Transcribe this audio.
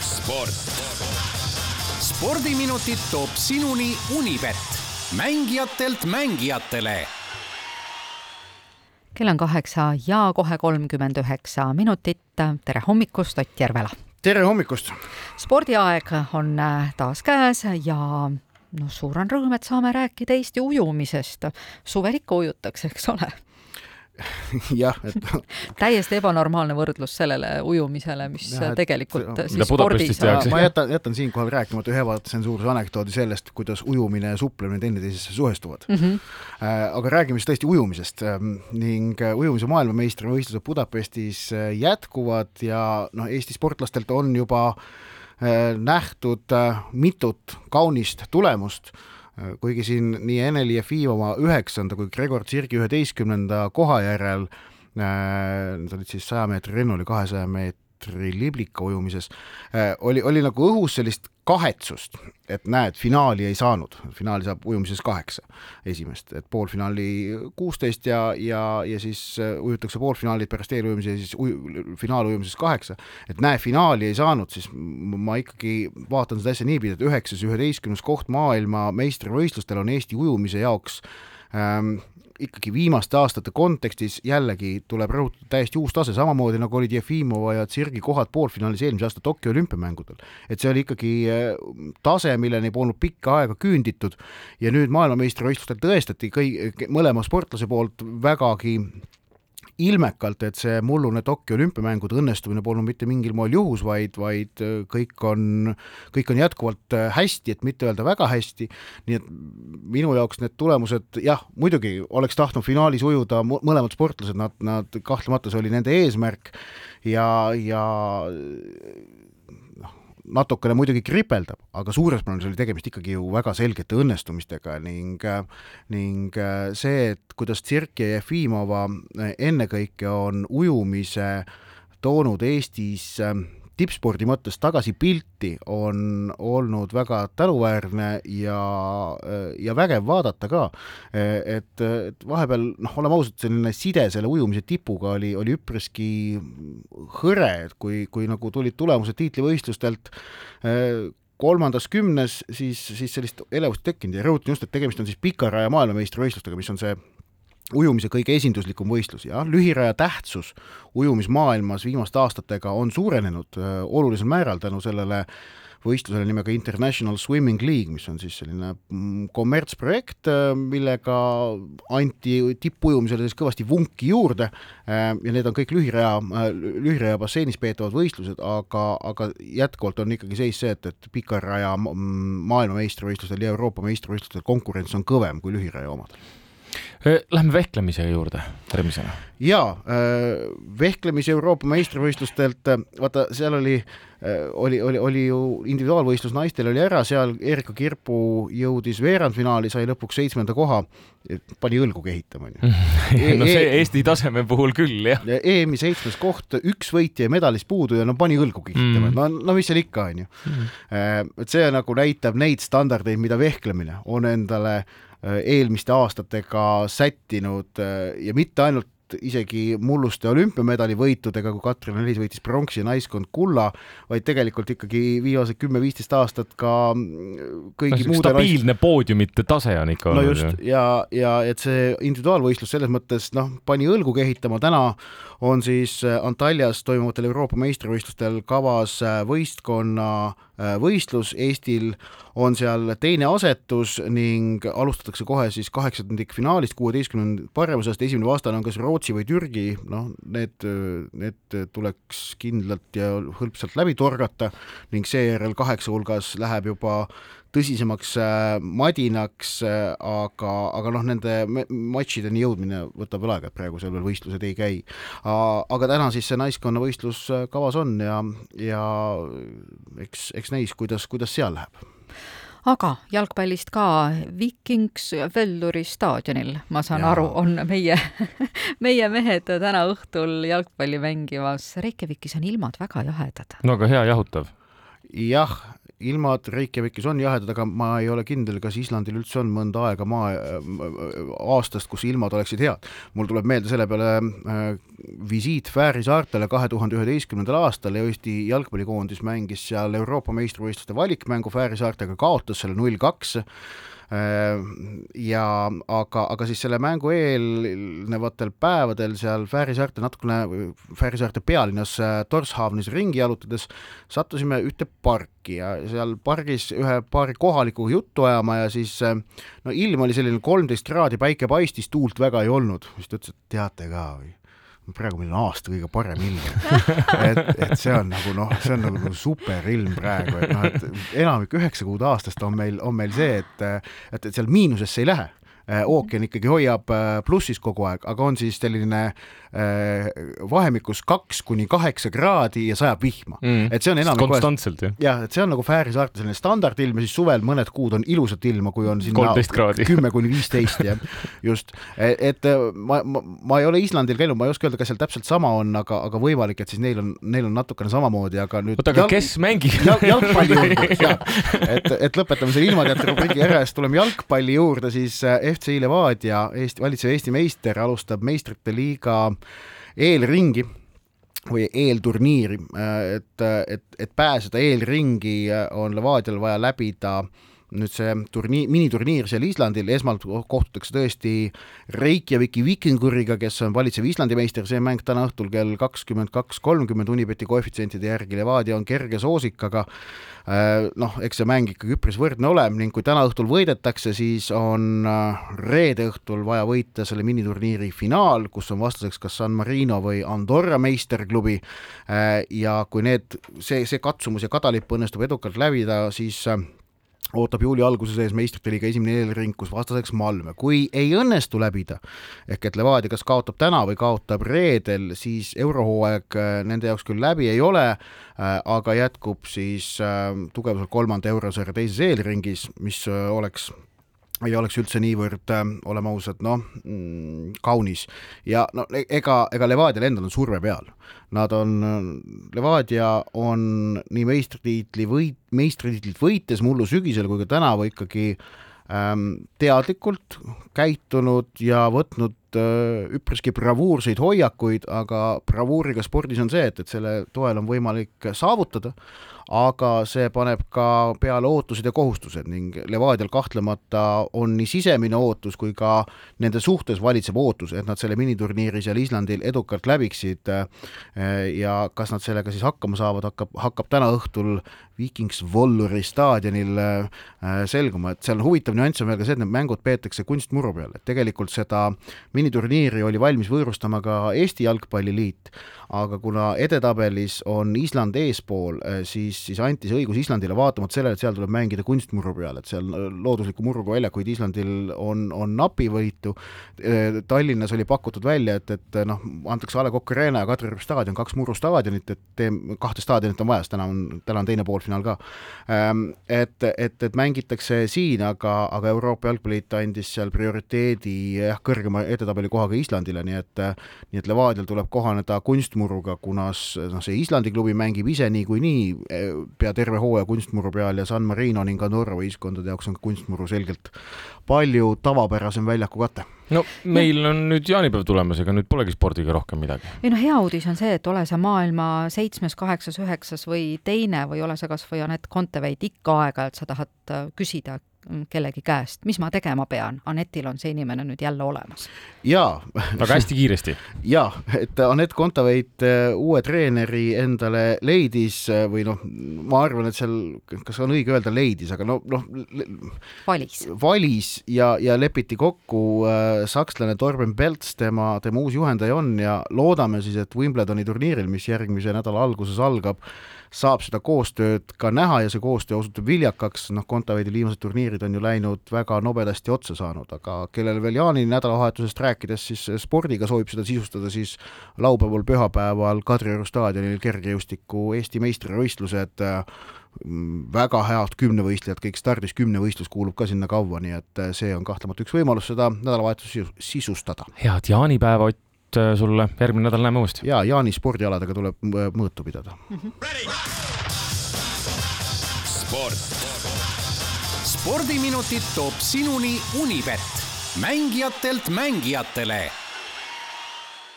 sport. spordiminutid toob sinuni Unibet, mängijatelt mängijatele kell on kaheksa ja kohe kolmkümmend üheksa minutit. tere hommikust, Ott Järvela! tere hommikust! spordiaeg on äh, taas käes ja noh, suur on rõõm, et saame rääkida Eesti ujumisest. suvel ikka ujutakse, eks ole jah, et täiesti ebanormaalne võrdlus sellele ujumisele, mis ja, et, tegelikult et, siis spordis ma jätan, jätan siinkohal rääkimata ühe ebatsensuurse anekdoodi sellest, kuidas ujumine ja suplemine teineteisesse suhestuvad mm. -hmm. aga räägime siis tõesti ujumisest ähm, ning äh, ujumise maailmameistrivõistlused Budapestis äh, jätkuvad ja noh, Eesti sportlastelt on juba nähtud mitut kaunist tulemust kuigi siin nii Eneli Jefimova üheksanda kui Gregor Tsirgi üheteistkümnenda koha järel äh, need olid siis saja meetri rennul ja kahesaja meetri liblika ujumises, äh, oli, oli nagu õhus sellist kahetsust, et näed, finaali ei saanud, finaali saab ujumises kaheksa esimest, et poolfinaali kuusteist ja, ja, ja siis äh, ujutakse poolfinaalid pärast eelujumise ja siis uju, finaalujumises kaheksa, et näe, finaali ei saanud, siis ma ikkagi vaatan seda asja niipidi, et üheksas, üheteistkümnes koht maailma meistrivõistlustel on Eesti ujumise jaoks ähm, ikkagi viimaste aastate kontekstis jällegi tuleb rõhutada täiesti uus tase, samamoodi nagu olid Jefimova ja Tsirgi kohad poolfinaalis eelmise aasta Tokyo olümpiamängudel. et see oli ikkagi äh, tase, milleni polnud pikka aega küünditud ja nüüd maailmameistrivõistlustel tõestati kõi-, mõlema sportlase poolt vägagi ilmekalt, et see mullune Tokyo olümpiamängude õnnestumine polnud mitte mingil moel juhus, vaid, vaid äh, kõik on, kõik on jätkuvalt äh, hästi, et mitte öelda väga hästi, nii et minu jaoks need tulemused, jah, muidugi oleks tahtnud finaalis ujuda mõlemad sportlased, nad, nad kahtlemata, see oli nende eesmärk ja, ja natukene muidugi kripeldab, aga suures plaanis oli tegemist ikkagi ju väga selgete õnnestumistega ning ning see, et kuidas Tsirki ja Jefimova ennekõike on ujumise toonud Eestis tippspordi mõttes tagasi pilti on olnud väga tänuväärne ja, ja vägev vaadata ka. et, et vahepeal noh, oleme ausad, selline side selle ujumise tipuga oli, oli üpriski hõre, et kui, kui nagu tulid tulemused tiitlivõistlustelt kolmandas kümnes, siis, siis sellist elevust tekkinud ja rõhutan just, et tegemist on siis pikaraja maailmameistrivõistlustega, mis on see ujumise kõige esinduslikum võistlus ja lühiraja tähtsus ujumismaailmas viimaste aastatega on suurenenud äh, olulisel määral tänu sellele võistlusele nimega International Swimming League, mis on siis selline mm, kommertsprojekt, äh, millega anti tippujumisele siis kõvasti vunki juurde äh, ja need on kõik lühiraja, lühiraja basseinis peetavad võistlused, aga, aga jätkuvalt on ikkagi seis see, et, et pikaraja maailmameistrivõistlustel ja Euroopa meistrivõistlustel konkurents on kõvem kui lühiraja omadel Lähme vehklemise juurde järgmisena. jaa, vehklemise Euroopa meistrivõistlustelt, vaata, seal oli, oli, oli, oli ju individuaalvõistlus naistel oli ära, seal Erika Kirpu jõudis veerandfinaali, sai lõpuks seitsmenda koha, pani õlgu kehitama, onju. no see e Eesti taseme puhul küll, jah. EM-i seitsmes koht, üks võitja ja medalist puudu ja no pani õlgu kehitama mm., no, no mis seal ikka, onju. Mm. et see nagu näitab neid standardeid, mida vehklemine on endale äh, Äh, eelmiste aastatega sättinud äh, ja mitte ainult isegi mulluste olümpiamedali võitudega, kui Katrin Elis võitis pronksi ja naiskond kulla, vaid tegelikult ikkagi viimased kümme-viisteist aastat ka kõigi no, muude stabiilne naist... poodiumite tase on ikka no olnud. just, ja, ja et see individuaalvõistlus selles mõttes noh, pani õlgu kehitama, täna on siis äh, Antaljas toimuvatel Euroopa meistrivõistlustel kavas võistkonna võistlus, Eestil on seal teine asetus ning alustatakse kohe siis kaheksandikfinaalist, kuueteistkümnenda paremusest, esimene vastane on kas Rootsi või Türgi, noh, need, need tuleks kindlalt ja hõlpsalt läbi torgata ning seejärel kaheksa hulgas läheb juba tõsisemaks äh, madinaks äh,, aga, aga noh, nende matšideni jõudmine võtab veel aega, et praegu seal veel võistlused ei käi. aga täna siis see naiskonnavõistlus äh, kavas on ja, ja eks, eks näis, kuidas, kuidas seal läheb aga jalgpallist ka, Vikings Velluri staadionil, ma saan ja. aru, on meie meie mehed täna õhtul jalgpalli mängimas. Reykjavikis on ilmad väga jahedad. no aga hea jahutav. jah, ilmad Reykjavikis on jahedad, aga ma ei ole kindel, kas Islandil üldse on mõnda aega maa äh,, aastast, kus ilmad oleksid head. mul tuleb meelde selle peale äh, visiit Fääri saartele kahe tuhande üheteistkümnendal aastal ja Eesti jalgpallikoondis mängis seal Euroopa meistrivõistluste valikmängu Fääri saartega, kaotas selle null kaks ja aga, aga siis selle mängu eelnevatel päevadel seal Fääri saarte natukene, Fääri saarte pealinnas äh, Torshavnis ringi jalutades sattusime ühte parki ja seal pargis ühe paari kohalikuga juttu ajama ja siis äh, no ilm oli selline kolmteist kraadi, päike paistis, tuult väga ei olnud, siis ta ütles, et teate ka või praegu meil on aasta kõige parem ilm. et, et see on nagu noh, see on nagu, superilm praegu, et noh, et enamik üheksa kuud aastast on meil, on meil see, et, et, et seal miinusesse ei lähe ookean ikkagi hoiab plussis kogu aeg, aga on siis selline Äh, vahemikus kaks kuni kaheksa kraadi ja sajab vihma. Mm.. et see on enam konstantselt jah? jah, et see on nagu Fääri saarte selline standardilm ja siis suvel mõned kuud on ilusat ilma, kui on sinna kümme kuni viisteist jah, just. E, et ma, ma, ma ei ole Islandil käinud, ma ei oska öelda, kas seal täpselt sama on, aga, aga võimalik, et siis neil on, neil on natukene samamoodi, aga nüüd oota, aga jalg... kes mängib? jal, jalgpalli juurde, et, et lõpetame selle ilmateate rubriigi ära ja siis tuleme jalgpalli juurde, siis äh, FC Levadia, Eesti, valitsev Eesti meister alustab meistrite liiga eelringi või eelturniiri, et, et, et pääseda eelringi, on Levadial vaja läbida nüüd see turniir, miniturniir seal Islandil, esmalt kohtutakse tõesti Reykjaviki Vikinguriga, kes on valitsev Islandi meister, see mäng täna õhtul kell kakskümmend kaks kolmkümmend Unibeti koefitsientide järgi, Levadia on kerge soosik, aga Äh, noh, eks see mäng ikkagi üpris võrdne ole ning kui täna õhtul võidetakse, siis on äh, reede õhtul vaja võita selle miniturniiri finaal, kus on vastaseks kas San Marino või Andorra meisterklubi. Äh, ja kui need, see, see katsumus ja kadalipp õnnestub edukalt läbida, siis ootab juuli alguses ees meistrite liiga esimene eelring, kus vastaseks Malmö. kui ei õnnestu läbida, ehk et Levadia kas kaotab täna või kaotab reedel, siis eurohooaeg äh, nende jaoks küll läbi ei ole, äh, aga jätkub siis äh, tugevuselt kolmanda eurosarja teises eelringis, mis oleks ei oleks üldse niivõrd, oleme ausad, noh, mm, kaunis. ja no e-, ega, ega Levadial endal on surve peal Nad on, Levadia on nii meistritiitli võit, meistritiitlit võites mullu sügisel kui ka tänavu ikkagi ähm, teadlikult käitunud ja võtnud äh, üpriski bravuurseid hoiakuid, aga bravuuriga spordis on see, et, et selle toel on võimalik saavutada, aga see paneb ka peale ootused ja kohustused ning Levadial kahtlemata on nii sisemine ootus kui ka nende suhtes valitseb ootus, et nad selle miniturniiri seal Islandil edukalt läbiksid ja kas nad sellega siis hakkama saavad, hakkab, hakkab täna õhtul Vikings Volluri staadionil selguma, et seal huvitav nüanss on veel ka see, et need mängud peetakse kunstmuru peal, et tegelikult seda miniturniiri oli valmis võõrustama ka Eesti Jalgpalliliit, aga kuna edetabelis on Island eespool, eh, siis, siis anti see õigus Islandile vaatamata sellele, et seal tuleb mängida kunstmurru peal, et seal eh, loodusliku murruga väljakuid Islandil on, on napivõitu. Eh, Tallinnas oli pakutud välja, et, et noh, antakse A Le Coq Arena ja Kadrioru staadion, kaks murrustaadionit, et teeme, kahte staadionit on vaja, sest täna on, täna on teine poolfinaal ka. Ehm, et, et, et mängitakse siin, aga, aga Euroopa Jalgpalliliit andis seal prioriteedi jah, kõrgema edetabeli kohaga Islandile, nii et nii et Levadial tuleb kohaneda kunst kunstmuruga, kuna noh, see Islandi klubi mängib ise niikuinii eh, pea terve hooaja kunstmuru peal ja San Marino ning Andorra võistkondade jaoks on kunstmuru selgelt palju tavapärasem väljaku kate no meil on nüüd jaanipäev tulemas, ega nüüd polegi spordiga rohkem midagi. ei no hea uudis on see, et ole sa maailma seitsmes, kaheksas, üheksas või teine või ole sa kas või Anett Kontaveit, ikka aeg-ajalt sa tahad äh, küsida, kellegi käest, mis ma tegema pean, Anetil on see inimene nüüd jälle olemas. jaa. aga hästi kiiresti. jaa, et Anett Kontaveit äh, uue treeneri endale leidis äh, või noh, ma arvan, et seal, kas on õige öelda leidis, aga no noh. valis. valis ja, ja lepiti kokku äh, sakslane Torben Pelts, tema, tema uus juhendaja on ja loodame siis, et Wimbledoni turniiril, mis järgmise nädala alguses algab, saab seda koostööd ka näha ja see koostöö osutub viljakaks, noh, Kontaveidi viimased turniirid on ju läinud väga nobedasti otsa saanud, aga kellel veel Jaani nädalavahetusest rääkides siis spordiga soovib seda sisustada, siis laupäeval, pühapäeval Kadrioru staadionil kergejõustiku Eesti meistrivõistlused väga head kümnevõistlejad, kõik stardis kümnevõistlus kuulub ka sinna kaua, nii et see on kahtlemata üks võimalus seda nädalavahetust sisustada. head jaanipäeva, Ott! saadet äh, sulle, järgmine nädal näeme uuesti. ja Jaani spordialadega tuleb äh, mõõtu pidada mm. -hmm. sport. spordiminutid toob sinuni Unibet, mängijatelt mängijatele